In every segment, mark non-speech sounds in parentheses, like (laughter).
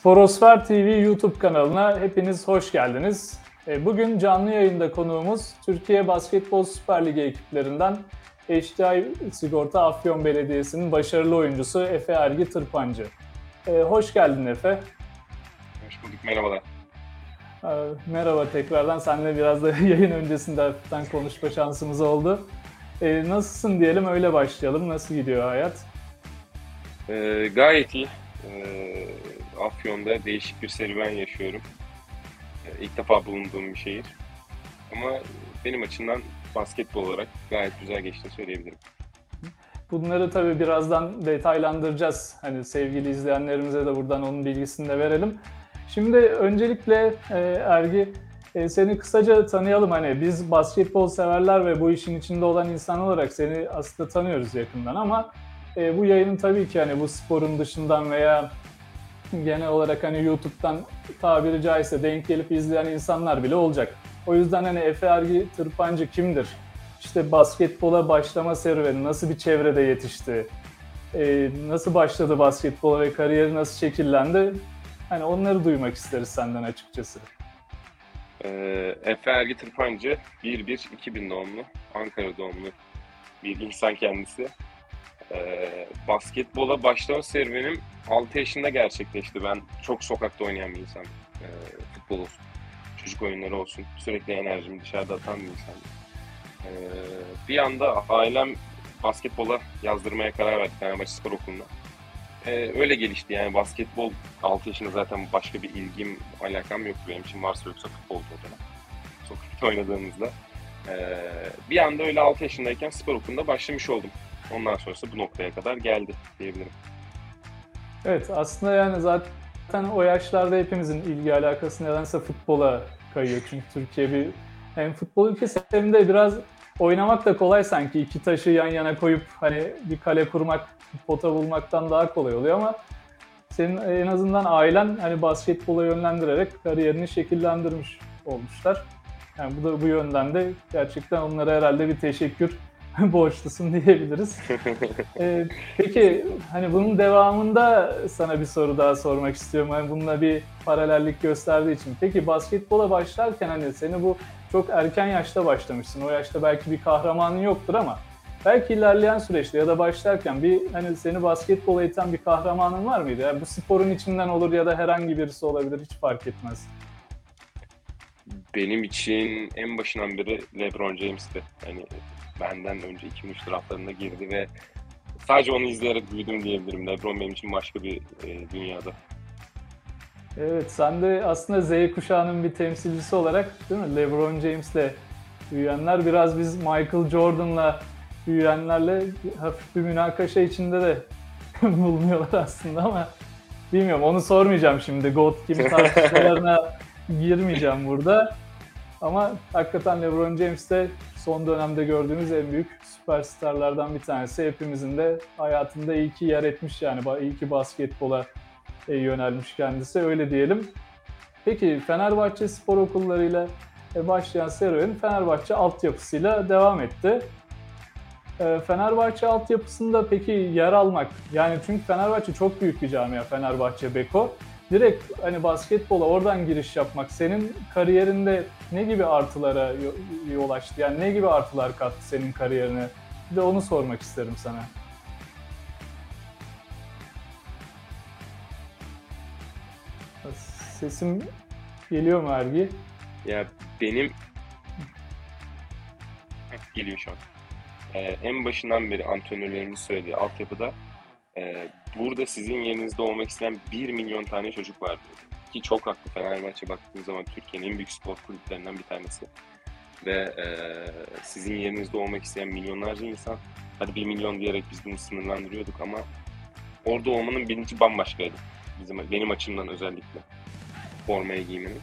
Sporosfer TV YouTube kanalına hepiniz hoş geldiniz. E, Bugün canlı yayında konuğumuz Türkiye Basketbol Süper Ligi ekiplerinden HDI Sigorta Afyon Belediyesi'nin başarılı oyuncusu Efe Ergi Tırpancı. E, Hoş geldin Efe. Hoş bulduk, merhabalar. E, Merhaba tekrardan. Seninle biraz da (laughs) yayın öncesinde hafiften konuşma şansımız oldu. Nasılsın diyelim öyle başlayalım. Nasıl gidiyor hayat? Ee, gayet iyi. Ee, Afyon'da değişik bir serüven yaşıyorum. Ee, ilk defa bulunduğum bir şehir. Ama benim açımdan basketbol olarak gayet güzel geçtiğini söyleyebilirim. Bunları tabii birazdan detaylandıracağız. Hani sevgili izleyenlerimize de buradan onun bilgisini de verelim. Şimdi öncelikle e, Ergi e, seni kısaca tanıyalım. Hani biz basketbol severler ve bu işin içinde olan insan olarak seni aslında tanıyoruz yakından ama e, bu yayının tabii ki hani bu sporun dışından veya genel olarak hani YouTube'dan tabiri caizse denk gelip izleyen insanlar bile olacak. O yüzden hani Efe Ergi Tırpancı kimdir? İşte basketbola başlama serüveni nasıl bir çevrede yetişti? Ee, nasıl başladı basketbola ve kariyeri nasıl şekillendi? Hani onları duymak isteriz senden açıkçası. Ee, Efe Ergi Tırpancı 1-1-2000 doğumlu, Ankara doğumlu bir insan kendisi. Ee, basketbola başlama serüvenim 6 yaşında gerçekleşti. Ben çok sokakta oynayan bir insan. Ee, futbol olsun, çocuk oyunları olsun. Sürekli enerjimi dışarıda atan bir insan. Ee, bir anda ailem basketbola yazdırmaya karar verdi Fenerbahçe Spor Okulu'na. Ee, öyle gelişti yani basketbol 6 yaşında zaten başka bir ilgim, alakam yoktu benim için varsa yoksa futboldu o dönem. Sokakta oynadığımızda. Ee, bir anda öyle 6 yaşındayken spor okulunda başlamış oldum. Ondan sonrası bu noktaya kadar geldi diyebilirim. Evet aslında yani zaten o yaşlarda hepimizin ilgi alakası nedense futbola kayıyor. Çünkü Türkiye bir hem futbol ülkesi hem de biraz oynamak da kolay sanki. iki taşı yan yana koyup hani bir kale kurmak, pota bulmaktan daha kolay oluyor ama senin en azından ailen hani basketbola yönlendirerek kariyerini şekillendirmiş olmuşlar. Yani bu da bu yönden de gerçekten onlara herhalde bir teşekkür (laughs) borçlusun diyebiliriz. Ee, peki hani bunun devamında sana bir soru daha sormak istiyorum. Hani bununla bir paralellik gösterdiği için. Peki basketbola başlarken hani seni bu çok erken yaşta başlamışsın. O yaşta belki bir kahramanın yoktur ama belki ilerleyen süreçte ya da başlarken bir hani seni basketbola iten bir kahramanın var mıydı? Yani bu sporun içinden olur ya da herhangi birisi olabilir hiç fark etmez. Benim için en başından beri LeBron James'ti. Hani benden önce 2003 draftlarında girdi ve sadece onu izleyerek büyüdüm diyebilirim. LeBron benim için başka bir e, dünyada. Evet, sen de aslında Z kuşağının bir temsilcisi olarak değil mi? LeBron James'le büyüyenler biraz biz Michael Jordan'la büyüyenlerle hafif bir münakaşa içinde de (laughs) bulunuyorlar aslında ama bilmiyorum onu sormayacağım şimdi. GOAT kim (laughs) tartışmalarına girmeyeceğim burada. Ama hakikaten LeBron James de son dönemde gördüğümüz en büyük süperstarlardan bir tanesi. Hepimizin de hayatında iyi ki yer etmiş yani iyi ki basketbola e, yönelmiş kendisi öyle diyelim. Peki Fenerbahçe spor okullarıyla e, başlayan serüvenin Fenerbahçe altyapısıyla devam etti. E, Fenerbahçe altyapısında peki yer almak yani çünkü Fenerbahçe çok büyük bir camia Fenerbahçe Beko. Direkt hani basketbola oradan giriş yapmak senin kariyerinde ne gibi artılara yol açtı? Yani ne gibi artılar kattı senin kariyerine? Bir de onu sormak isterim sana. Sesim geliyor mu Ergi? Ya benim geliyor şu an. Ee, en başından beri antrenörlerimiz söylediği altyapıda e, burada sizin yerinizde olmak isteyen 1 milyon tane çocuk var diyor. Ki çok haklı Fenerbahçe baktığınız zaman Türkiye'nin en büyük spor kulüplerinden bir tanesi. Ve e, sizin yerinizde olmak isteyen milyonlarca insan hadi 1 milyon diyerek biz bunu sınırlandırıyorduk ama orada olmanın bilinci bambaşkaydı. Bizim, benim açımdan özellikle formayı giymenin.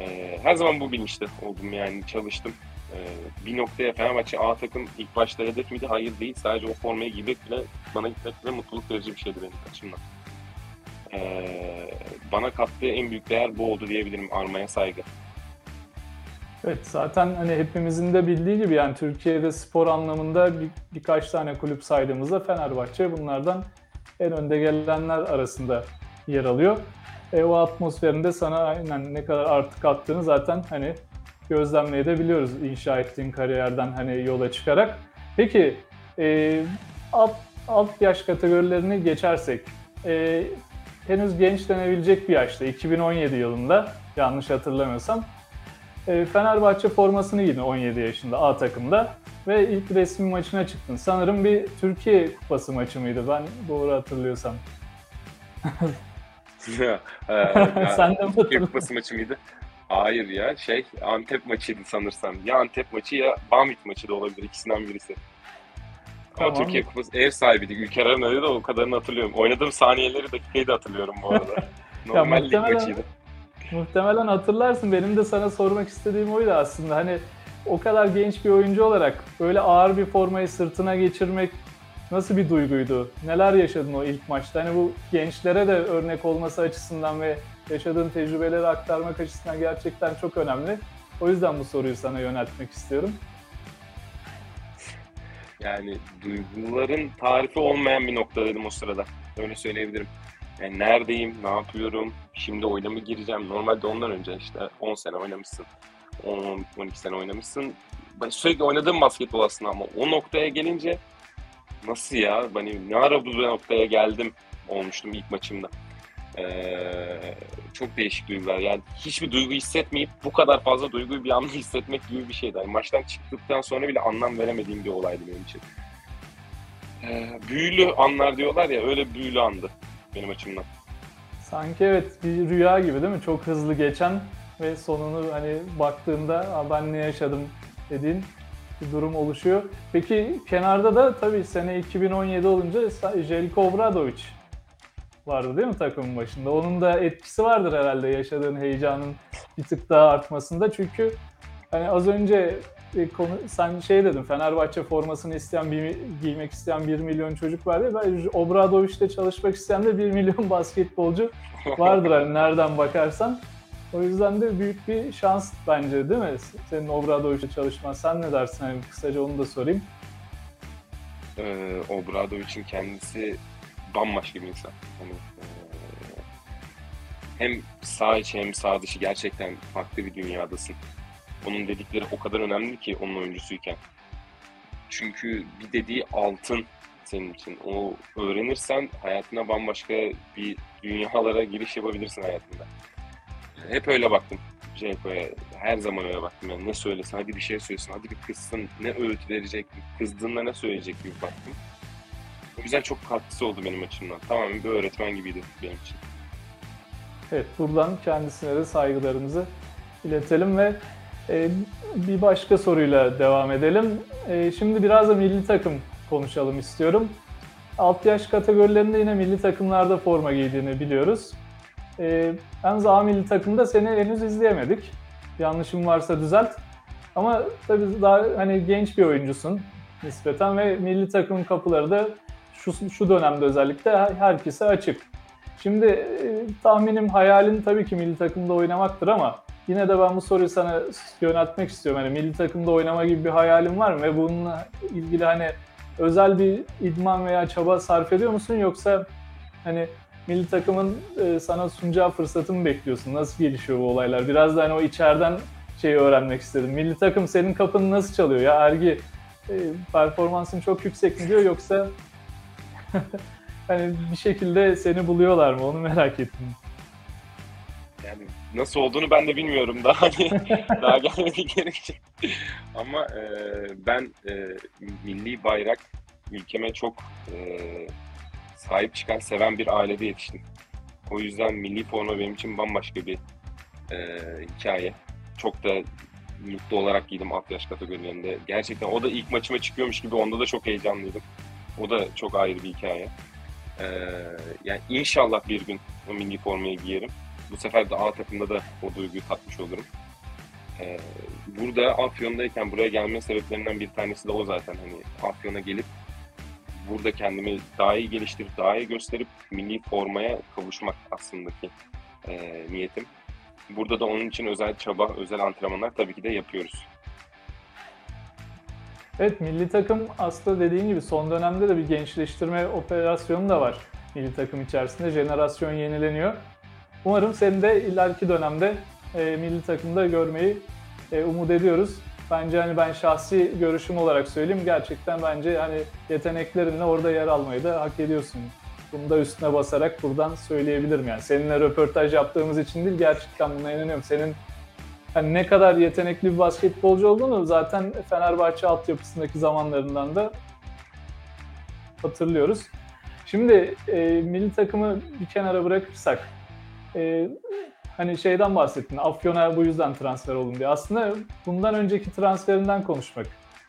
E, her zaman bu bilinçte oldum yani çalıştım. E, bir noktaya Fenerbahçe A takım ilk başta hedef miydi? Hayır değil. Sadece o formayı giymek bile bana gitmek bile mutluluk verici bir şeydi benim açımdan. E, bana kattığı en büyük değer bu oldu diyebilirim. Armaya saygı. Evet zaten hani hepimizin de bildiği gibi yani Türkiye'de spor anlamında bir, birkaç tane kulüp saydığımızda Fenerbahçe bunlardan en önde gelenler arasında yer alıyor. E, o atmosferinde sana aynen ne kadar artık attığını zaten hani gözlemleyebiliyoruz inşa ettiğin kariyerden hani yola çıkarak. Peki e, alt, alt yaş kategorilerini geçersek e, henüz genç denebilecek bir yaşta 2017 yılında yanlış hatırlamıyorsam e, Fenerbahçe formasını giydin 17 yaşında A takımda ve ilk resmi maçına çıktın. Sanırım bir Türkiye Kupası maçı mıydı ben doğru hatırlıyorsam. (laughs) Yani (laughs) Sen de Türkiye? Kupası maçı mıydı? Hayır ya şey Antep maçıydı sanırsam. Ya Antep maçı ya Bamit maçı da olabilir ikisinden birisi. Ama Tamam. Türkiye Kupası ev sahibiydik. Ülker Arena'da da o kadarını hatırlıyorum. Oynadığım saniyeleri dakikayı da hatırlıyorum bu arada. (laughs) Normal lig muhtemelen- maçıydı. Muhtemelen hatırlarsın. Benim de sana sormak istediğim oydu aslında. Hani o kadar genç bir oyuncu olarak böyle ağır bir formayı sırtına geçirmek nasıl bir duyguydu? Neler yaşadın o ilk maçta? Hani bu gençlere de örnek olması açısından ve yaşadığın tecrübeleri aktarmak açısından gerçekten çok önemli. O yüzden bu soruyu sana yöneltmek istiyorum. Yani duyguların tarifi olmayan bir noktadaydım o sırada. Öyle söyleyebilirim. Yani neredeyim, ne yapıyorum, şimdi oyuna mı gireceğim? Normalde ondan önce işte 10 sene oynamışsın. 10-12 sene oynamışsın. Ben sürekli oynadığım basketbol aslında ama o noktaya gelince nasıl ya? Hani ne ara bu noktaya geldim olmuştum ilk maçımda. Ee, çok değişik duygular. Yani hiçbir duygu hissetmeyip bu kadar fazla duyguyu bir anda (laughs) hissetmek gibi bir şeydi. Yani maçtan çıktıktan sonra bile anlam veremediğim bir olaydı benim için. Ee, büyülü anlar diyorlar ya öyle büyülü andı benim açımdan. Sanki evet bir rüya gibi değil mi? Çok hızlı geçen ve sonunu hani baktığında "Aa, ben ne yaşadım dediğin bir durum oluşuyor. Peki kenarda da tabii sene 2017 olunca Jelko Obradovic vardı değil mi takımın başında? Onun da etkisi vardır herhalde yaşadığın heyecanın bir tık daha artmasında. Çünkü hani az önce e, konu, sen şey dedin Fenerbahçe formasını isteyen bir, giymek isteyen 1 milyon çocuk var diye ben Obradovic'te çalışmak isteyen de 1 milyon (laughs) basketbolcu vardır hani nereden bakarsan. O yüzden de büyük bir şans bence değil mi? Senin Obradovic'te çalışman. Sen ne dersin? Hani kısaca onu da sorayım. Ee, Obradovic'in kendisi bambaşka bir insan. Hani, ee, hem sağ içi hem sağ dışı gerçekten farklı bir dünyadasın. Onun dedikleri o kadar önemli ki onun oyuncusuyken. Çünkü bir dediği altın senin için. O öğrenirsen hayatına bambaşka bir dünyalara giriş yapabilirsin hayatında. Hep öyle baktım Ceko'ya. Her zaman öyle baktım. Yani ne söylesin, hadi bir şey söylesin, hadi bir kızsın, ne öğüt verecek, kızdığında ne söyleyecek gibi baktım. O yüzden çok katkısı oldu benim açımdan. Tamamen bir öğretmen gibiydi benim için. Evet, buradan kendisine de saygılarımızı iletelim ve e, bir başka soruyla devam edelim. E, şimdi biraz da milli takım konuşalım istiyorum. Alt yaş kategorilerinde yine milli takımlarda forma giydiğini biliyoruz. E, yalnız A milli takımda seni henüz izleyemedik. Yanlışım varsa düzelt. Ama tabii daha hani genç bir oyuncusun nispeten ve milli takımın kapıları da şu, şu dönemde özellikle herkese açık. Şimdi e, tahminim hayalin tabii ki milli takımda oynamaktır ama yine de ben bu soruyu sana yöneltmek istiyorum. Hani milli takımda oynama gibi bir hayalin var mı ve bununla ilgili hani özel bir idman veya çaba sarf ediyor musun yoksa hani milli takımın e, sana sunacağı fırsatı mı bekliyorsun? Nasıl gelişiyor bu olaylar? Biraz da hani o içeriden şeyi öğrenmek istedim. Milli takım senin kapını nasıl çalıyor ya Ergi? E, performansın çok yüksek mi diyor yoksa (laughs) hani bir şekilde seni buluyorlar mı? Onu merak ettim. Yani nasıl olduğunu ben de bilmiyorum (laughs) daha hani daha gelmedikleri için. Ama e, ben e, milli bayrak ülkeme çok e, sahip çıkan, seven bir ailede yetiştim. O yüzden milli forma benim için bambaşka bir e, hikaye. Çok da mutlu olarak giydim alt yaş kategorilerinde. Gerçekten o da ilk maçıma çıkıyormuş gibi onda da çok heyecanlıydım. O da çok ayrı bir hikaye. E, yani inşallah bir gün o milli formayı giyerim. Bu sefer de A takımda da o duyguyu tatmış olurum. Ee, burada Afyon'dayken buraya gelme sebeplerinden bir tanesi de o zaten. Hani Afyon'a gelip burada kendimi daha iyi geliştirip, daha iyi gösterip milli formaya kavuşmak aslında ki e, niyetim. Burada da onun için özel çaba, özel antrenmanlar tabii ki de yapıyoruz. Evet milli takım aslında dediğin gibi son dönemde de bir gençleştirme operasyonu da var milli takım içerisinde. Jenerasyon yenileniyor. Umarım seni de ileriki dönemde e, milli takımda görmeyi e, umut ediyoruz. Bence hani ben şahsi görüşüm olarak söyleyeyim gerçekten bence hani yeteneklerinle orada yer almayı da hak ediyorsun. Bunu da üstüne basarak buradan söyleyebilirim yani. Seninle röportaj yaptığımız için değil gerçekten buna inanıyorum. Senin hani ne kadar yetenekli bir basketbolcu olduğunu zaten Fenerbahçe altyapısındaki zamanlarından da hatırlıyoruz. Şimdi e, milli takımı bir kenara bırakırsak e, hani şeyden bahsettin. Afyon'a bu yüzden transfer oldum diye. Aslında bundan önceki transferinden konuşmak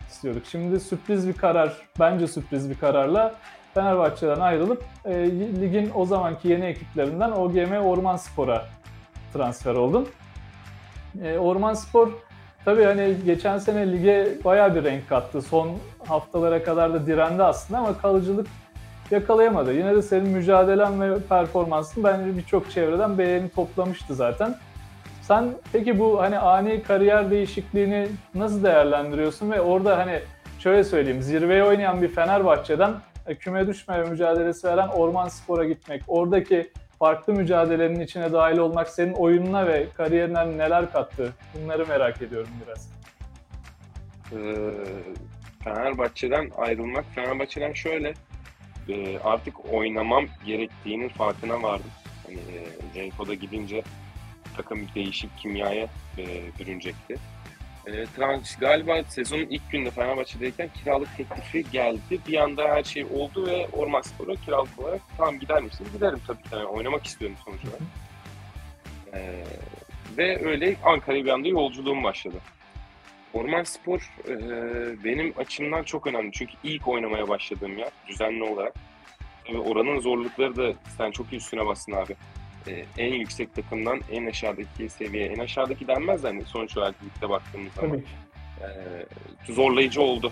istiyorduk. Şimdi sürpriz bir karar, bence sürpriz bir kararla Fenerbahçe'den ayrılıp e, ligin o zamanki yeni ekiplerinden OGM Orman Spor'a transfer oldun. E, Orman Spor tabii hani geçen sene lige bayağı bir renk kattı. Son haftalara kadar da direndi aslında ama kalıcılık yakalayamadı. Yine de senin mücadelen ve performansın bence birçok çevreden beğeni toplamıştı zaten. Sen peki bu hani ani kariyer değişikliğini nasıl değerlendiriyorsun ve orada hani şöyle söyleyeyim zirveye oynayan bir Fenerbahçe'den e, küme düşmeme mücadelesi veren Orman Spor'a gitmek, oradaki farklı mücadelenin içine dahil olmak senin oyununa ve kariyerine neler kattı? Bunları merak ediyorum biraz. Ee, Fenerbahçe'den ayrılmak, Fenerbahçe'den şöyle e, artık oynamam gerektiğinin farkına vardım. Hani e, gidince takım değişik kimyaya e. E, trans, galiba sezonun ilk günde Fenerbahçe'deyken kiralık teklifi geldi. Bir anda her şey oldu ve Orman Spor'a kiralık olarak tamam gider misin? Giderim tabii ki. Yani oynamak istiyorum sonuç olarak. E, ve öyle Ankara'ya bir anda yolculuğum başladı. Orman Spor e, benim açımdan çok önemli. Çünkü ilk oynamaya başladığım yer düzenli olarak. Ve oranın zorlukları da sen çok iyi üstüne bastın abi. E, en yüksek takımdan en aşağıdaki seviye, en aşağıdaki denmez de hani sonuç olarak ligde baktığımız zaman. Tabii. E, zorlayıcı oldu.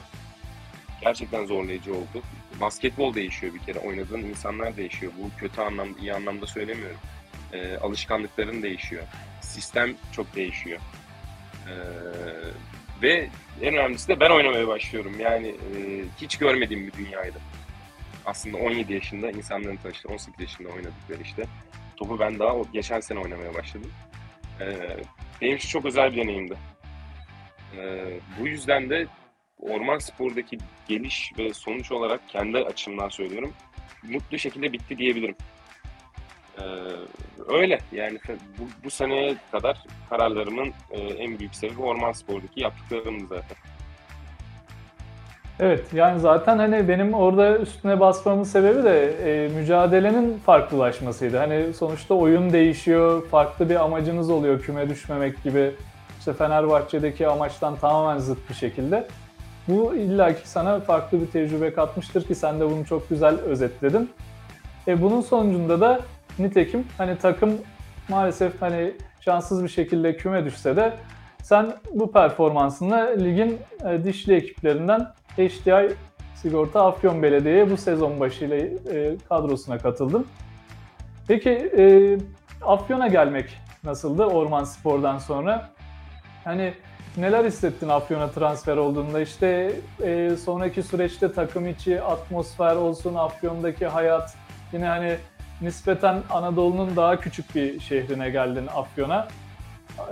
Gerçekten zorlayıcı oldu. Basketbol değişiyor bir kere. Oynadığın insanlar değişiyor. Bu kötü anlamda, iyi anlamda söylemiyorum. E, alışkanlıkların değişiyor. Sistem çok değişiyor. E, ve en önemlisi de ben oynamaya başlıyorum. Yani e, hiç görmediğim bir dünyaydı. Aslında 17 yaşında insanların tanıştığı, 18 yaşında oynadıkları işte. Topu ben daha geçen sene oynamaya başladım. E, benim için çok özel bir deneyimdi. E, bu yüzden de Orman Spor'daki geliş ve sonuç olarak kendi açımdan söylüyorum. Mutlu şekilde bitti diyebilirim. Ee, öyle yani bu, bu seneye kadar kararlarımın e, en büyük sebebi Orman Spor'daki yaptıklarım zaten. Evet yani zaten hani benim orada üstüne basmamın sebebi de e, mücadelenin farklılaşmasıydı. Hani sonuçta oyun değişiyor, farklı bir amacınız oluyor küme düşmemek gibi. İşte Fenerbahçe'deki amaçtan tamamen zıt bir şekilde. Bu illaki sana farklı bir tecrübe katmıştır ki sen de bunu çok güzel özetledin. E, bunun sonucunda da nitekim hani takım maalesef hani şanssız bir şekilde küme düşse de sen bu performansınla ligin e, dişli ekiplerinden HDI Sigorta Afyon Belediye'ye bu sezon başıyla e, kadrosuna katıldın. Peki e, Afyon'a gelmek nasıldı Orman Spor'dan sonra? Hani neler hissettin Afyon'a transfer olduğunda? İşte e, sonraki süreçte takım içi atmosfer olsun, Afyon'daki hayat, yine hani nispeten Anadolu'nun daha küçük bir şehrine geldin Afyon'a.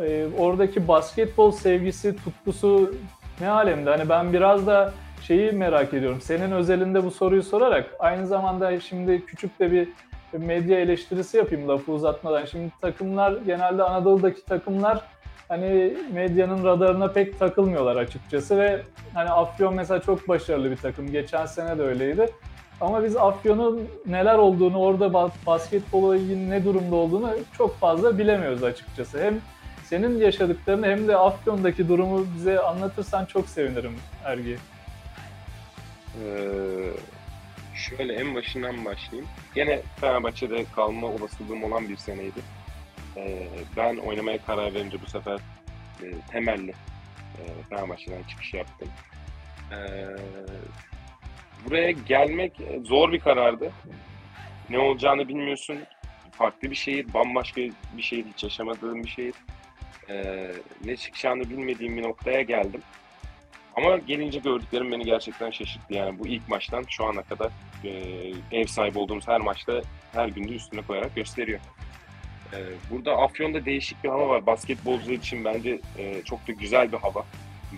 E, oradaki basketbol sevgisi, tutkusu ne alemde? Hani ben biraz da şeyi merak ediyorum. Senin özelinde bu soruyu sorarak aynı zamanda şimdi küçük de bir medya eleştirisi yapayım lafı uzatmadan. Şimdi takımlar genelde Anadolu'daki takımlar hani medyanın radarına pek takılmıyorlar açıkçası ve hani Afyon mesela çok başarılı bir takım. Geçen sene de öyleydi. Ama biz Afyon'un neler olduğunu, orada basketbola ilgili ne durumda olduğunu çok fazla bilemiyoruz açıkçası. Hem senin yaşadıklarını hem de Afyon'daki durumu bize anlatırsan çok sevinirim Ergi. Ee, şöyle en başından başlayayım. Gene Fenerbahçe'de kalma olasılığım olan bir seneydi. Ee, ben oynamaya karar verince bu sefer e, temelli e, Fenerbahçe'den çıkış yaptım. Ee, buraya gelmek zor bir karardı. Ne olacağını bilmiyorsun. Farklı bir şehir, bambaşka bir şehir, hiç yaşamadığım bir şehir. Ee, ne çıkacağını bilmediğim bir noktaya geldim. Ama gelince gördüklerim beni gerçekten şaşırttı. Yani bu ilk maçtan şu ana kadar e, ev sahibi olduğumuz her maçta her günde üstüne koyarak gösteriyor. Ee, burada Afyon'da değişik bir hava var. Basketbolcular için bence e, çok da güzel bir hava.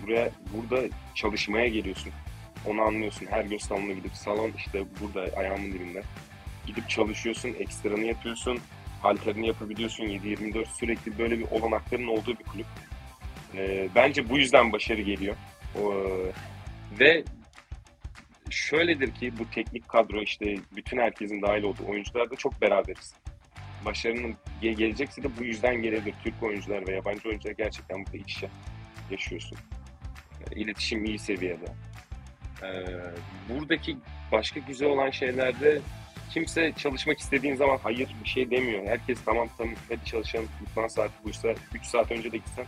Buraya burada çalışmaya geliyorsun. Onu anlıyorsun. Her gün salona gidip salon işte burada ayağımın dibinde. Gidip çalışıyorsun, ekstranı yapıyorsun, halterini yapabiliyorsun. 7-24 sürekli böyle bir olanakların olduğu bir kulüp. Ee, bence bu yüzden başarı geliyor. O, ve şöyledir ki bu teknik kadro işte bütün herkesin dahil olduğu oyuncular da çok beraberiz. Başarının ge- gelecekse de bu yüzden gelebilir. Türk oyuncular ve yabancı oyuncular gerçekten burada iç yaşıyorsun. E, İletişim iyi seviyede. Ee, buradaki başka güzel olan şeylerde kimse çalışmak istediğin zaman hayır bir şey demiyor. Herkes tamam tamam hadi çalışalım. İdman saati buysa 3 saat önce de gitsen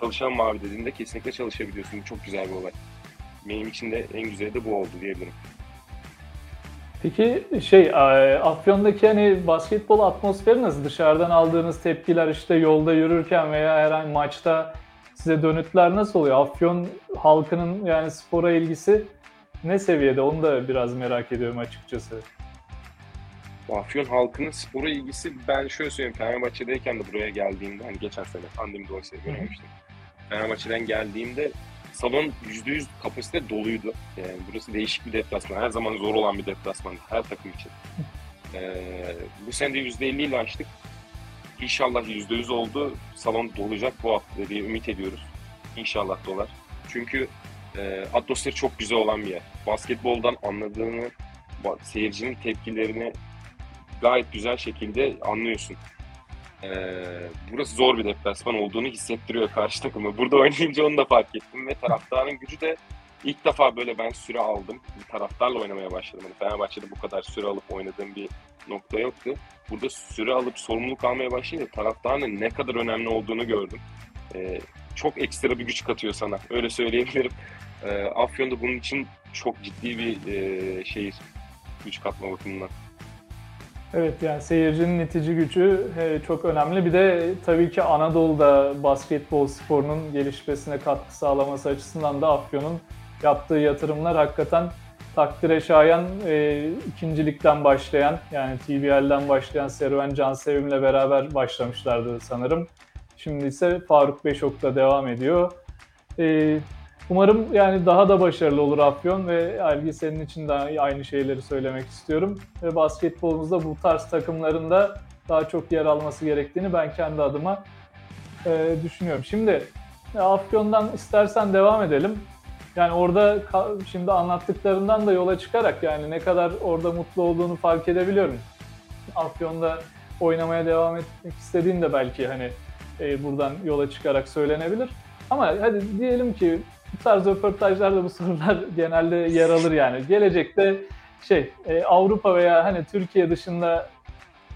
çalışan mavi dediğinde kesinlikle çalışabiliyorsun. Bu çok güzel bir olay. Benim için de en güzeli de bu oldu diyebilirim. Peki şey e, Afyon'daki hani basketbol atmosferi nasıl? Dışarıdan aldığınız tepkiler işte yolda yürürken veya herhangi maçta size dönütler nasıl oluyor? Afyon halkının yani spora ilgisi ne seviyede? Onu da biraz merak ediyorum açıkçası. Afyon halkının spora ilgisi ben şöyle söyleyeyim Fenerbahçe'deyken de buraya geldiğimde hani geçen sene pandemi dolayısıyla görememiştim. Fenerbahçe'den geldiğimde salon %100 kapasite doluydu. Yani burası değişik bir deplasman. Her zaman zor olan bir deplasman her takım için. Ee, bu sene de %50 ile açtık. İnşallah %100 oldu. Salon dolacak bu hafta diye ümit ediyoruz. İnşallah dolar. Çünkü e, atmosferi çok güzel olan bir yer. Basketboldan anladığını, seyircinin tepkilerini gayet güzel şekilde anlıyorsun. Ee, burası zor bir deplasman olduğunu hissettiriyor karşı takımı. Burada oynayınca onu da fark ettim ve taraftarın gücü de ilk defa böyle ben süre aldım. Bir taraftarla oynamaya başladım. Hani Fenerbahçe'de bu kadar süre alıp oynadığım bir nokta yoktu. Burada süre alıp sorumluluk almaya başlayınca taraftarın ne kadar önemli olduğunu gördüm. Ee, çok ekstra bir güç katıyor sana. Öyle söyleyebilirim. Ee, Afyon'da bunun için çok ciddi bir e, şehir. Güç katma bakımından. Evet yani seyircinin itici gücü e, çok önemli. Bir de tabii ki Anadolu'da basketbol sporunun gelişmesine katkı sağlaması açısından da Afyon'un yaptığı yatırımlar hakikaten takdire şayan e, ikincilikten başlayan yani TBL'den başlayan serüven Can Sevim'le beraber başlamışlardı sanırım. Şimdi ise Faruk Beşok'ta devam ediyor. E, Umarım yani daha da başarılı olur Afyon ve Ergi senin için de aynı şeyleri söylemek istiyorum. Ve basketbolumuzda bu tarz takımlarında daha çok yer alması gerektiğini ben kendi adıma e, düşünüyorum. Şimdi e, Afyon'dan istersen devam edelim. Yani orada şimdi anlattıklarından da yola çıkarak yani ne kadar orada mutlu olduğunu fark edebiliyorum. Afyon'da oynamaya devam etmek istediğin de belki hani e, buradan yola çıkarak söylenebilir. Ama hadi diyelim ki bu tarz röportajlarda bu sorular genelde yer alır yani. Gelecekte şey e, Avrupa veya hani Türkiye dışında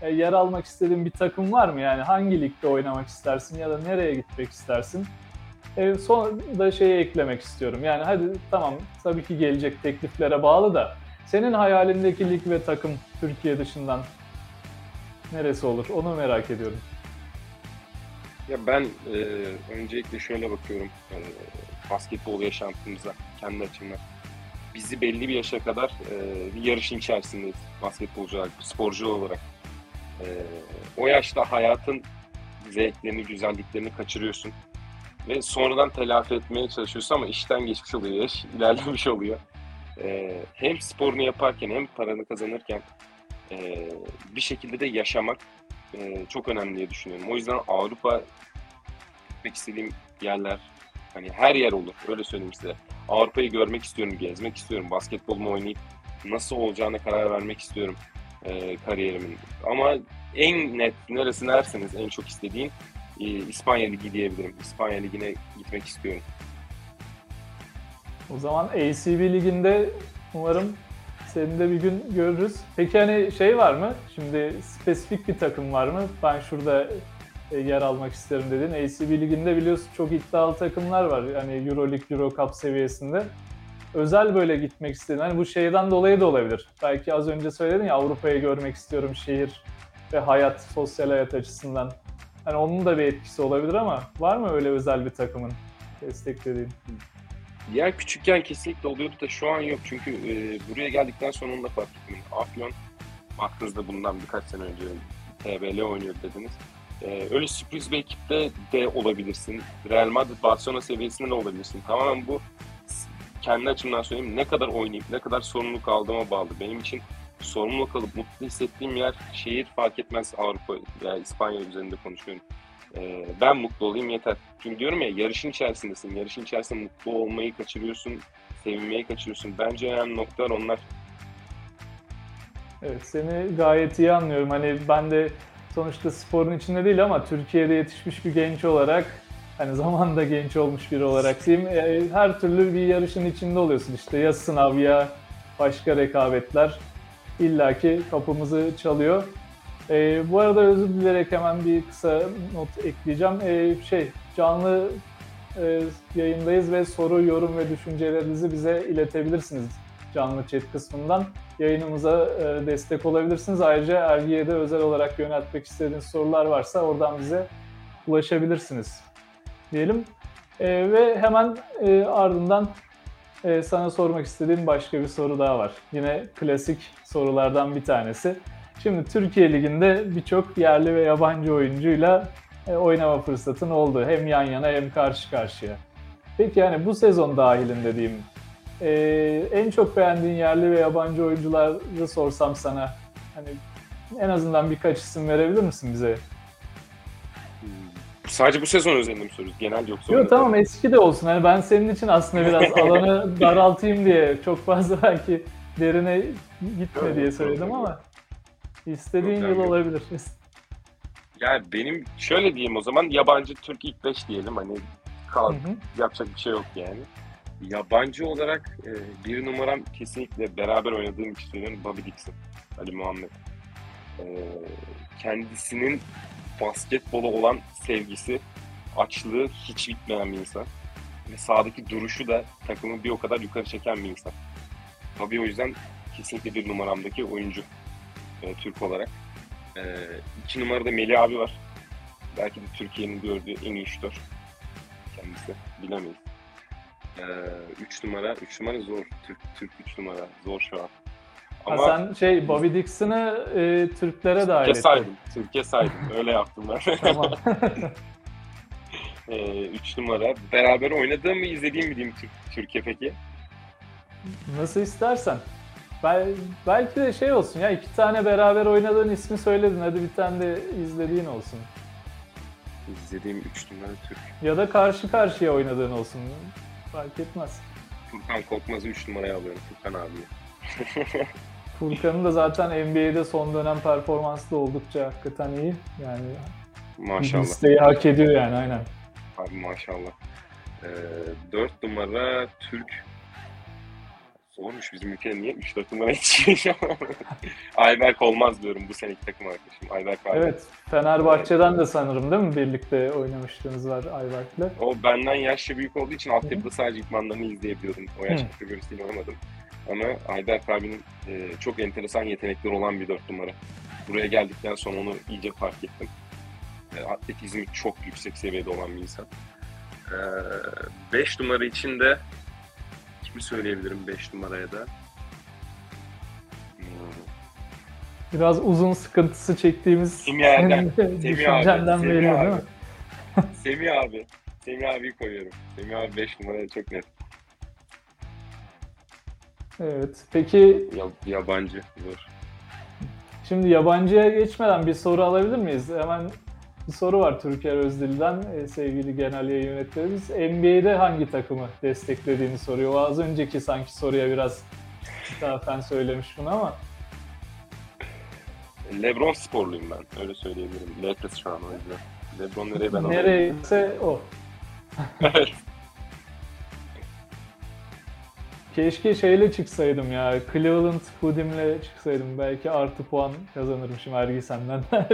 e, yer almak istediğin bir takım var mı? Yani hangi ligde oynamak istersin ya da nereye gitmek istersin? E, son da şeyi eklemek istiyorum. Yani hadi tamam tabii ki gelecek tekliflere bağlı da senin hayalindeki lig ve takım Türkiye dışından neresi olur? Onu merak ediyorum. Ya ben e, öncelikle şöyle bakıyorum e, basketbol yaşantımıza kendi açımdan. Bizi belli bir yaşa kadar e, bir yarışın içerisindeyiz basketbolcu olarak, sporcu olarak. E, o yaşta hayatın zevklerini, güzelliklerini kaçırıyorsun. Ve sonradan telafi etmeye çalışıyorsun ama işten geçmiş oluyor yaş, (laughs) ilerlemiş oluyor. E, hem sporunu yaparken hem paranı kazanırken e, bir şekilde de yaşamak e, çok önemli diye düşünüyorum. O yüzden Avrupa gitmek istediğim yerler hani her yer olur. Öyle söyleyeyim size. Avrupa'yı görmek istiyorum, gezmek istiyorum. Basketbolumu oynayıp nasıl olacağına karar vermek istiyorum e, kariyerimin. Ama en net neresi derseniz en çok istediğim e, İspanya Ligi diyebilirim. İspanya Ligi'ne gitmek istiyorum. O zaman ACB liginde umarım seni de bir gün görürüz. Peki hani şey var mı? Şimdi spesifik bir takım var mı? Ben şurada yer almak isterim dedin. ACB liginde biliyorsun çok iddialı takımlar var. Hani Euroleague, Eurocup seviyesinde. Özel böyle gitmek istedin. Hani bu şeyden dolayı da olabilir. Belki az önce söyledin ya Avrupa'yı görmek istiyorum şehir ve hayat, sosyal hayat açısından. Hani onun da bir etkisi olabilir ama var mı öyle özel bir takımın desteklediğin? Ya küçükken kesinlikle oluyordu da şu an yok. Çünkü e, buraya geldikten sonra onu da fark ettim. Afyon baktığınızda bundan birkaç sene önce TBL oynuyor dediniz. Ee, öyle sürpriz bir ekipte de olabilirsin. Real Madrid, Barcelona seviyesinde de olabilirsin. Tamamen bu kendi açımdan söyleyeyim ne kadar oynayıp ne kadar sorumluluk aldığıma bağlı. Benim için sorumluluk alıp mutlu hissettiğim yer şehir fark etmez Avrupa veya İspanya üzerinde konuşuyorum. Ee, ben mutlu olayım yeter. Çünkü diyorum ya yarışın içerisindesin. Yarışın içerisinde mutlu olmayı kaçırıyorsun. Sevinmeyi kaçırıyorsun. Bence önemli noktalar onlar. Evet seni gayet iyi anlıyorum. Hani ben de sonuçta sporun içinde değil ama Türkiye'de yetişmiş bir genç olarak hani zamanında genç olmuş biri olarak diyeyim e, her türlü bir yarışın içinde oluyorsun işte ya sınav ya başka rekabetler illaki kapımızı çalıyor. E, bu arada özür dilerek hemen bir kısa not ekleyeceğim. E, şey canlı e, yayındayız ve soru, yorum ve düşüncelerinizi bize iletebilirsiniz canlı chat kısmından yayınımıza e, destek olabilirsiniz. Ayrıca Ergi'ye de özel olarak yöneltmek istediğiniz sorular varsa oradan bize ulaşabilirsiniz diyelim. E, ve hemen e, ardından e, sana sormak istediğim başka bir soru daha var. Yine klasik sorulardan bir tanesi. Şimdi Türkiye Ligi'nde birçok yerli ve yabancı oyuncuyla e, oynama fırsatın oldu. Hem yan yana hem karşı karşıya. Peki yani bu sezon dahilinde diyeyim ee, en çok beğendiğin yerli ve yabancı oyuncuları sorsam sana hani en azından birkaç isim verebilir misin bize? Sadece bu sezon özelinde mi soruyoruz? Genel yoksa? Yok tamam eski de olsun. Hani ben senin için aslında (laughs) biraz alanı daraltayım diye çok fazla belki derine gitme diye söyledim ama istediğin yıl olabilir. Yani benim şöyle diyeyim o zaman yabancı Türk ilk 5 diyelim hani kal, Hı hı. yapacak bir şey yok yani. Yabancı olarak e, bir numaram kesinlikle beraber oynadığım için söylüyorum Bobby Dixon, Ali Muhammed. E, kendisinin basketbola olan sevgisi, açlığı hiç bitmeyen bir insan. Ve sahadaki duruşu da takımı bir o kadar yukarı çeken bir insan. Bobby o yüzden kesinlikle bir numaramdaki oyuncu e, Türk olarak. E, iki numarada Melih abi var. Belki de Türkiye'nin gördüğü en iyi şutör. Kendisi. Bilemeyiz. Ee, üç numara, üç numara zor. Türk, Türk üç numara. Zor şu an. Ha, Ama sen şey Bobby Dixon'ı e, Türklere dahil ettin. saydım. Türkiye saydım. (laughs) Öyle yaptım ben. Tamam. (laughs) ee, üç numara. Beraber oynadığım mı izlediğim mi diyeyim Türk, Türkiye peki? Nasıl istersen. Bel- belki de şey olsun ya iki tane beraber oynadığın ismi söyledin. Hadi bir tane de izlediğin olsun. İzlediğim üç numara Türk. Ya da karşı karşıya oynadığın olsun. Fark etmez. Furkan Korkmaz'ı üç numaraya alıyorum Furkan abiye. (laughs) Furkan'ın da zaten NBA'de son dönem performansı da oldukça hakikaten iyi. Yani Maşallah. listeyi hak ediyor yani aynen. Abi maşallah. Ee, 4 numara Türk. Zormuş bizim ülkede niye 3-4 numara yetişiyor Ayberk olmaz diyorum bu seneki takım arkadaşım. Ayberk abi. Evet Fenerbahçe'den de sanırım değil mi birlikte oynamışlığınız var Ayberk'le. O benden yaşça büyük olduğu için altyapıda sadece idmanlarını izleyebiliyordum. O yaş kategorisiyle oynamadım. Ama Ayberk abinin e, çok enteresan yetenekleri olan bir 4 numara. Buraya geldikten sonra onu iyice fark ettim. E, atletizmi çok yüksek seviyede olan bir insan. 5 numara için de kimi söyleyebilirim 5 numaraya da? Biraz uzun sıkıntısı çektiğimiz Semih Erdem, Semih abi, belli Semih değil abi. mi? (laughs) Semih abi. Semih abiyi koyuyorum. Semih abi 5 numaraya çok net. Evet. Peki Ya, yabancı. Zor. Şimdi yabancıya geçmeden bir soru alabilir miyiz? Hemen bir soru var Türker Özdil'den e, sevgili genel yayın yönetmenimiz. NBA'de hangi takımı desteklediğini soruyor. O az önceki sanki soruya biraz zaten söylemiş bunu ama. Lebron sporluyum ben. Öyle söyleyebilirim. Lakers şu an o yüzden. Lebron nereye ben? Nereyse o. (laughs) Evet. Keşke şeyle çıksaydım ya. Cleveland Pudim'le çıksaydım. Belki artı puan kazanırmışım Ergi senden. (laughs)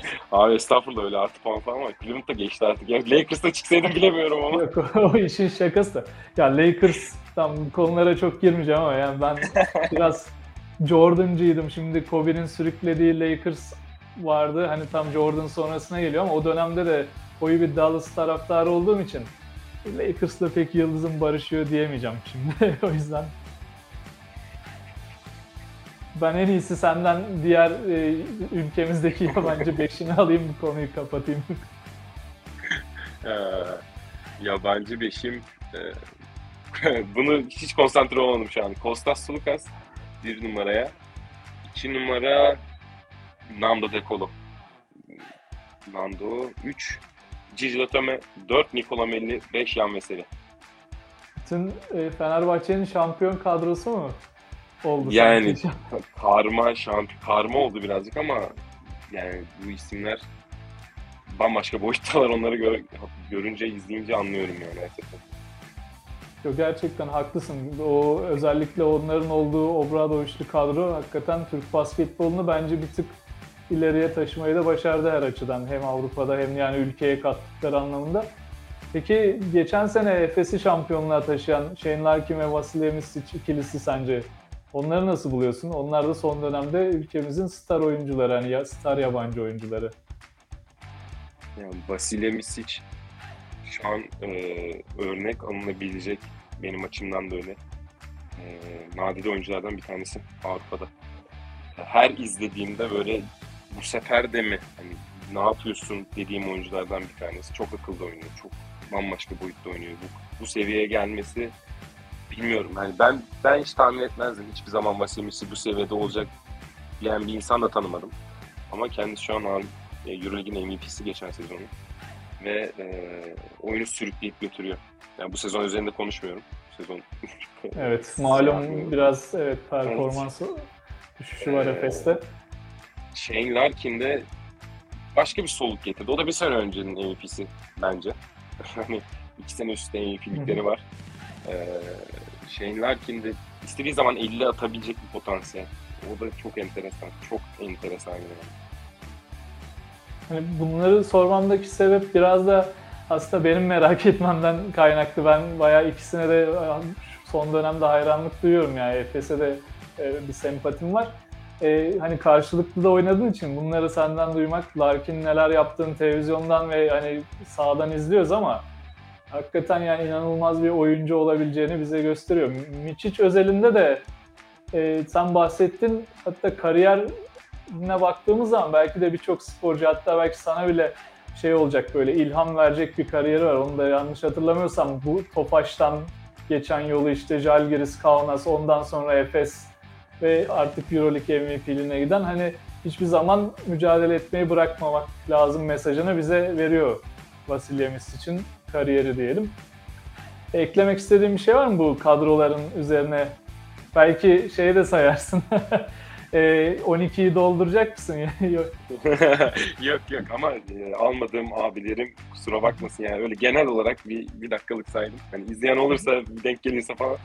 (laughs) Abi estağfurullah öyle artı puan falan var. Cleveland da geçti artık. Ya Lakers'ta çıksaydım bilemiyorum ama. Yok (laughs) o, işin şakası da. Ya Lakers tam konulara çok girmeyeceğim ama yani ben (laughs) biraz Jordan'cıydım. Şimdi Kobe'nin sürüklediği Lakers vardı. Hani tam Jordan sonrasına geliyor ama o dönemde de koyu bir Dallas taraftarı olduğum için Lakers'la pek yıldızım barışıyor diyemeyeceğim şimdi. o yüzden Ben en iyisi senden diğer e, ülkemizdeki (laughs) yabancı beşini alayım bu konuyu kapatayım. Ee, yabancı beşim. e, (laughs) bunu hiç konsantre olmadım şu an. Kostas Sulukas bir numaraya. İki numara Nando De Colo. Nando 3. Gigi Latome 4. Nicola Melli 5. Yan Veseli. Bütün e, Fenerbahçe'nin şampiyon kadrosu mu oldu? Yani sanki? karma şampiyon karma oldu birazcık ama yani bu isimler bambaşka boyuttalar onları gör- görünce izleyince anlıyorum yani gerçekten. Yok, gerçekten haklısın. O özellikle onların olduğu Obradoviçli kadro hakikaten Türk basketbolunu bence bir tık ileriye taşımayı da başardı her açıdan. Hem Avrupa'da hem yani ülkeye kattıkları anlamında. Peki geçen sene Efes'i şampiyonluğa taşıyan Shane Larkin ve Vasilya Misic ikilisi sence onları nasıl buluyorsun? Onlar da son dönemde ülkemizin star oyuncuları, hani ya star yabancı oyuncuları. Yani Vasilya Misic şu an e, örnek alınabilecek benim açımdan da öyle. E, nadide oyunculardan bir tanesi Avrupa'da. Her izlediğimde böyle bu sefer de mi hani ne yapıyorsun dediğim oyunculardan bir tanesi. Çok akıllı oynuyor. Çok bambaşka boyutta oynuyor. Bu, bu seviyeye gelmesi bilmiyorum. Yani ben ben hiç tahmin etmezdim. Hiçbir zaman Vasilya Misic bu seviyede olacak diyen bir insan da tanımadım. Ama kendisi şu an e, Euroleague'in MVP'si geçen sezonu. Ve e, oyunu sürükleyip götürüyor. Yani bu sezon üzerinde konuşmuyorum. Bu sezon (laughs) Evet, malum biraz evet performans düşüşü var Ee, Efes'te. Shane Larkin de başka bir soluk getirdi. O da bir sene öncenin MVP'si bence. (laughs) hani iki sene üstte MVP'likleri var. Ee, Shane Larkin de istediği zaman 50 atabilecek bir potansiyel. O da çok enteresan. Çok enteresan yani. Hani bunları sormamdaki sebep biraz da aslında benim merak (laughs) etmemden kaynaklı. Ben bayağı ikisine de son dönemde hayranlık duyuyorum yani Efes'e de e, bir sempatim var. E, hani karşılıklı da oynadığın için bunları senden duymak, Larkin neler yaptığını televizyondan ve hani sahadan izliyoruz ama hakikaten yani inanılmaz bir oyuncu olabileceğini bize gösteriyor. Miçic özelinde de e, sen bahsettin hatta kariyer ne baktığımız zaman belki de birçok sporcu hatta belki sana bile şey olacak böyle ilham verecek bir kariyeri var. Onu da yanlış hatırlamıyorsam bu Tofaş'tan geçen yolu işte Jalgiris, Kaunas, ondan sonra Efes ve artık Euroleague MVP'liğine giden hani hiçbir zaman mücadele etmeyi bırakmamak lazım mesajını bize veriyor Vasilya için kariyeri diyelim. Eklemek istediğim bir şey var mı bu kadroların üzerine? Belki şeyi de sayarsın. (laughs) e, 12'yi dolduracak mısın? (laughs) Yok. yok yok ama e, almadığım abilerim kusura bakmasın yani öyle genel olarak bir, bir dakikalık saydım. Hani izleyen olursa denk gelirse falan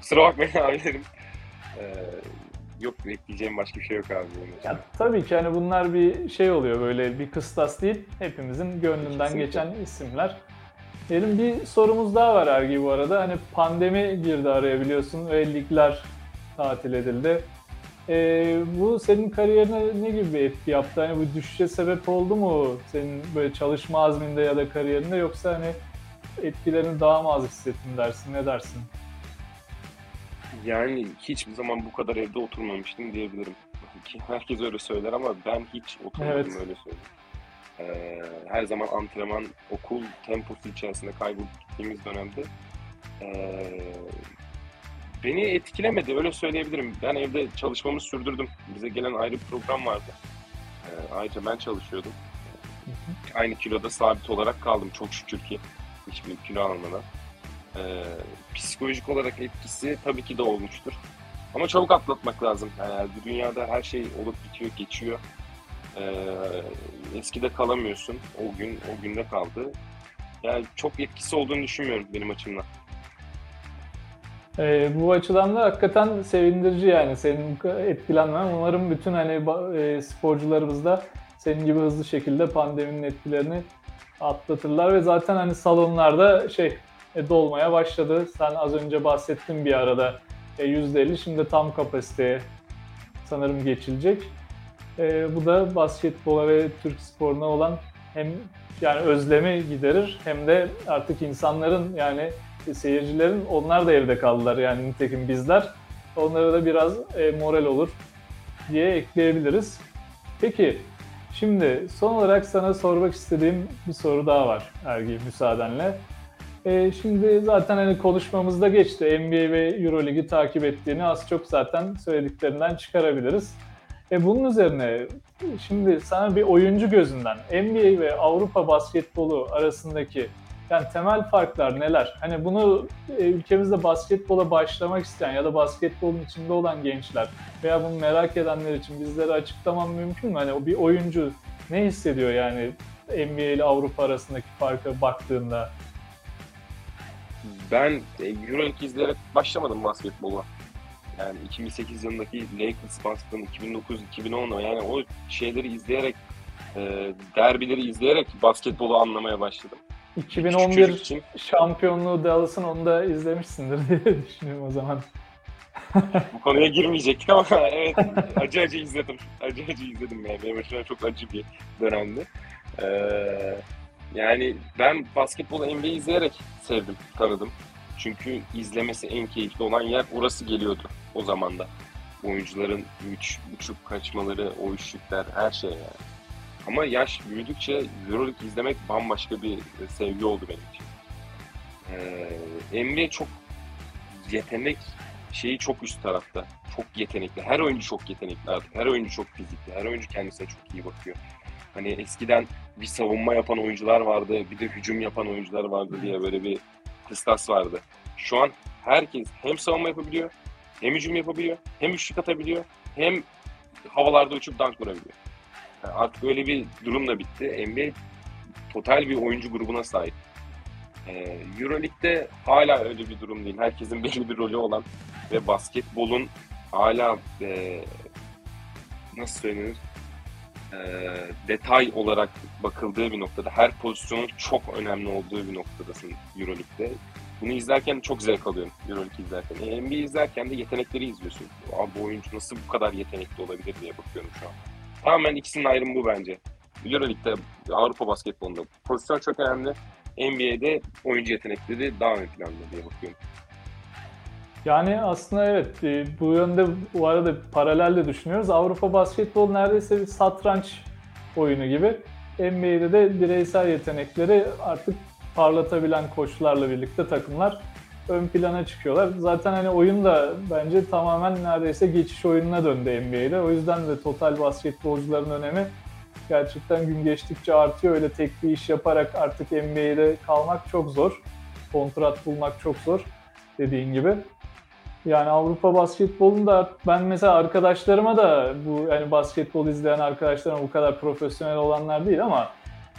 kusura bakmayın (laughs) abilerim. Ee, yok ekleyeceğim başka bir şey yok abi. Ya, tabii ki hani bunlar bir şey oluyor böyle bir kıstas değil. Hepimizin gönlünden Kesinlikle. geçen isimler. Diyelim bir sorumuz daha var Ergi bu arada. Hani pandemi girdi araya biliyorsun ve ligler tatil edildi. Ee, bu senin kariyerine ne gibi bir etki yaptı? Hani bu düşüşe sebep oldu mu senin böyle çalışma azminde ya da kariyerinde yoksa hani etkilerini daha mı az hissettin dersin? Ne dersin? Yani hiçbir zaman bu kadar evde oturmamıştım diyebilirim. Herkes öyle söyler ama ben hiç oturmadım Evet. öyle söyleyeyim. Ee, her zaman antrenman, okul temposu içerisinde kaybolup gittiğimiz dönemde ee, beni etkilemedi öyle söyleyebilirim. Ben evde çalışmamı sürdürdüm. Bize gelen ayrı bir program vardı. Ee, ayrıca ben çalışıyordum. Aynı kiloda sabit olarak kaldım çok şükür ki. Hiçbir kilo almadan. Ee, psikolojik olarak etkisi tabii ki de olmuştur. Ama çabuk atlatmak lazım. Yani dünyada her şey olup bitiyor, geçiyor. Ee, eskide kalamıyorsun. O gün, o günde kaldı. Yani çok etkisi olduğunu düşünmüyorum benim açımdan. Ee, bu açıdan da hakikaten sevindirici yani senin etkilenmen. Umarım bütün hani e, sporcularımız da senin gibi hızlı şekilde pandeminin etkilerini atlatırlar ve zaten hani salonlarda şey e, dolmaya başladı. Sen az önce bahsettin bir arada e, %50 şimdi tam kapasiteye sanırım geçilecek. E, bu da basketbola ve Türk sporuna olan hem yani özlemi giderir hem de artık insanların yani seyircilerin onlar da evde kaldılar yani nitekim bizler. Onlara da biraz e, moral olur. diye ekleyebiliriz. Peki şimdi son olarak sana sormak istediğim bir soru daha var Ergi müsaadenle. E, şimdi zaten hani konuşmamızda geçti. NBA ve Euroligi takip ettiğini az çok zaten söylediklerinden çıkarabiliriz. E, bunun üzerine şimdi sana bir oyuncu gözünden NBA ve Avrupa basketbolu arasındaki yani temel farklar neler? Hani bunu e, ülkemizde basketbola başlamak isteyen ya da basketbolun içinde olan gençler veya bunu merak edenler için bizlere açıklamam mümkün mü? Hani bir oyuncu ne hissediyor yani NBA ile Avrupa arasındaki farka baktığında? Ben e, Euroleague izleyerek başlamadım basketbola. Yani 2008 yılındaki Lakers Boston, 2009-2010 yani o şeyleri izleyerek, e, derbileri izleyerek basketbolu anlamaya başladım. 2011 Çocuk için şampiyonluğu Dallas'ın onu da izlemişsindir (laughs) diye düşünüyorum o zaman. bu konuya girmeyecektik (laughs) ama evet acı acı izledim. Acı acı izledim yani. Benim açımdan çok acı bir dönemdi. Ee, yani ben basketbolu NBA izleyerek sevdim, tanıdım. Çünkü izlemesi en keyifli olan yer orası geliyordu o zaman da. Oyuncuların üç, uçup kaçmaları, o üçlükler, her şey yani. Ama yaş büyüdükçe Euroleague izlemek bambaşka bir sevgi oldu benim için. Ee, NBA çok yetenek şeyi çok üst tarafta. Çok yetenekli. Her oyuncu çok yetenekli artık. Her oyuncu çok fizikli. Her oyuncu kendisine çok iyi bakıyor. Hani eskiden bir savunma yapan oyuncular vardı, bir de hücum yapan oyuncular vardı diye böyle bir kıstas vardı. Şu an herkes hem savunma yapabiliyor, hem hücum yapabiliyor, hem üçlük atabiliyor, hem havalarda uçup dank vurabiliyor. Yani artık öyle bir durum da bitti. NBA total bir oyuncu grubuna sahip. Ee, Euroleague'de hala öyle bir durum değil. Herkesin (laughs) belli bir rolü olan ve basketbolun hala e, nasıl söylenir e, detay olarak bakıldığı bir noktada her pozisyonun çok önemli olduğu bir noktadasın Euroleague'de. Bunu izlerken çok zevk alıyorum Euroleague izlerken. E, NBA izlerken de yetenekleri izliyorsun. Abi bu oyuncu nasıl bu kadar yetenekli olabilir diye bakıyorum şu an. Tamamen ikisinin ayrımı bu bence. Euroleague'de, Avrupa basketbolunda pozisyon çok önemli. NBA'de oyuncu yetenekleri daha ön planda diye bakıyorum. Yani aslında evet e, bu yönde bu arada paralel de düşünüyoruz. Avrupa basketbol neredeyse bir satranç oyunu gibi. NBA'de de bireysel yetenekleri artık parlatabilen koçlarla birlikte takımlar ön plana çıkıyorlar. Zaten hani oyun da bence tamamen neredeyse geçiş oyununa döndü NBA'de. O yüzden de total basketbolcuların önemi gerçekten gün geçtikçe artıyor. Öyle tek bir iş yaparak artık NBA'de kalmak çok zor. Kontrat bulmak çok zor dediğin gibi. Yani Avrupa basketbolunda ben mesela arkadaşlarıma da bu yani basketbol izleyen arkadaşlarıma bu kadar profesyonel olanlar değil ama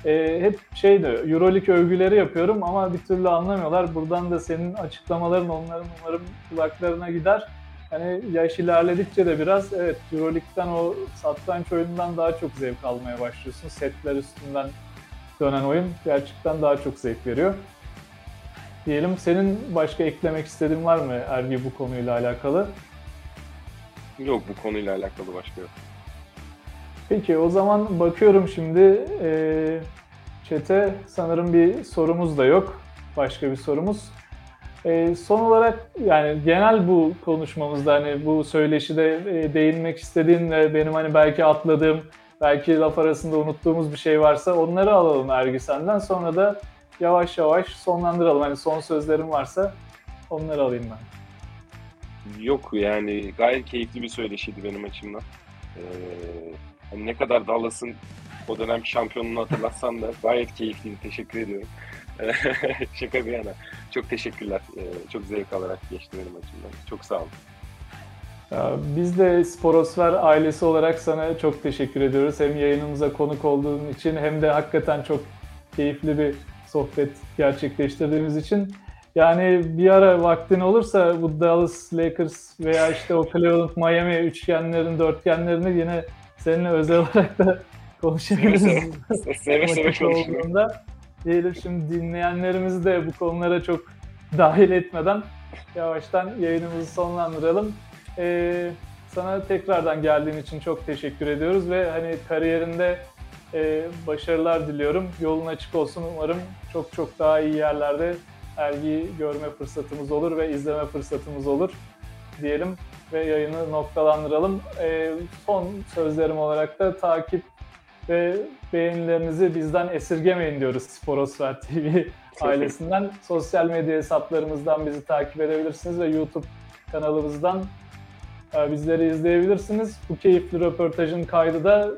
e, hep şeydi Euroleague övgüleri yapıyorum ama bir türlü anlamıyorlar. Buradan da senin açıklamaların onların umarım kulaklarına gider. Hani yaş ilerledikçe de biraz evet Euroleague'den o satranç oyunundan daha çok zevk almaya başlıyorsun. Setler üstünden dönen oyun gerçekten daha çok zevk veriyor. Diyelim senin başka eklemek istediğin var mı Ergi bu konuyla alakalı? Yok bu konuyla alakalı başka yok. Peki o zaman bakıyorum şimdi e, chat'e sanırım bir sorumuz da yok. Başka bir sorumuz. E, son olarak yani genel bu konuşmamızda hani bu söyleşide e, değinmek istediğin ve benim hani belki atladığım, belki laf arasında unuttuğumuz bir şey varsa onları alalım Ergi senden. Sonra da yavaş yavaş sonlandıralım. Hani son sözlerim varsa onları alayım ben. Yok yani gayet keyifli bir söyleşiydi benim açımdan. Ee, hani ne kadar Dallas'ın o dönem şampiyonluğunu hatırlatsan da gayet keyifliydi. Teşekkür ediyorum. (laughs) Şaka bir yana. Çok teşekkürler. Ee, çok zevk alarak geçti benim açımdan. Çok sağ olun. Biz de Sporosfer ailesi olarak sana çok teşekkür ediyoruz. Hem yayınımıza konuk olduğun için hem de hakikaten çok keyifli bir sohbet gerçekleştirdiğimiz için. Yani bir ara vaktin olursa bu Dallas Lakers veya işte o Cleveland Miami üçgenlerin, dörtgenlerini yine seninle özel olarak da konuşabiliriz. Seve seve konuşurum. Diyelim şimdi dinleyenlerimizi de bu konulara çok dahil etmeden yavaştan yayınımızı sonlandıralım. Ee, sana tekrardan geldiğin için çok teşekkür ediyoruz ve hani kariyerinde e, başarılar diliyorum. Yolun açık olsun. Umarım çok çok daha iyi yerlerde Ergi'yi görme fırsatımız olur ve izleme fırsatımız olur diyelim. Ve yayını noktalandıralım. Ee, son sözlerim olarak da takip ve beğenilerinizi bizden esirgemeyin diyoruz Sporosfer TV (laughs) ailesinden. Sosyal medya hesaplarımızdan bizi takip edebilirsiniz ve YouTube kanalımızdan e, bizleri izleyebilirsiniz. Bu keyifli röportajın kaydı da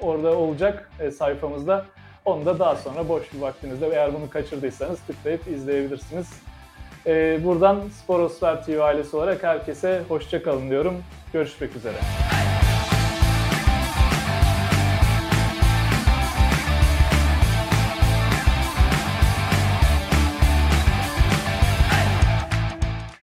orada olacak e, sayfamızda. Onu da daha sonra boş bir vaktinizde eğer bunu kaçırdıysanız tıklayıp izleyebilirsiniz. E, buradan Sporosfer TV ailesi olarak herkese hoşça kalın diyorum. Görüşmek üzere.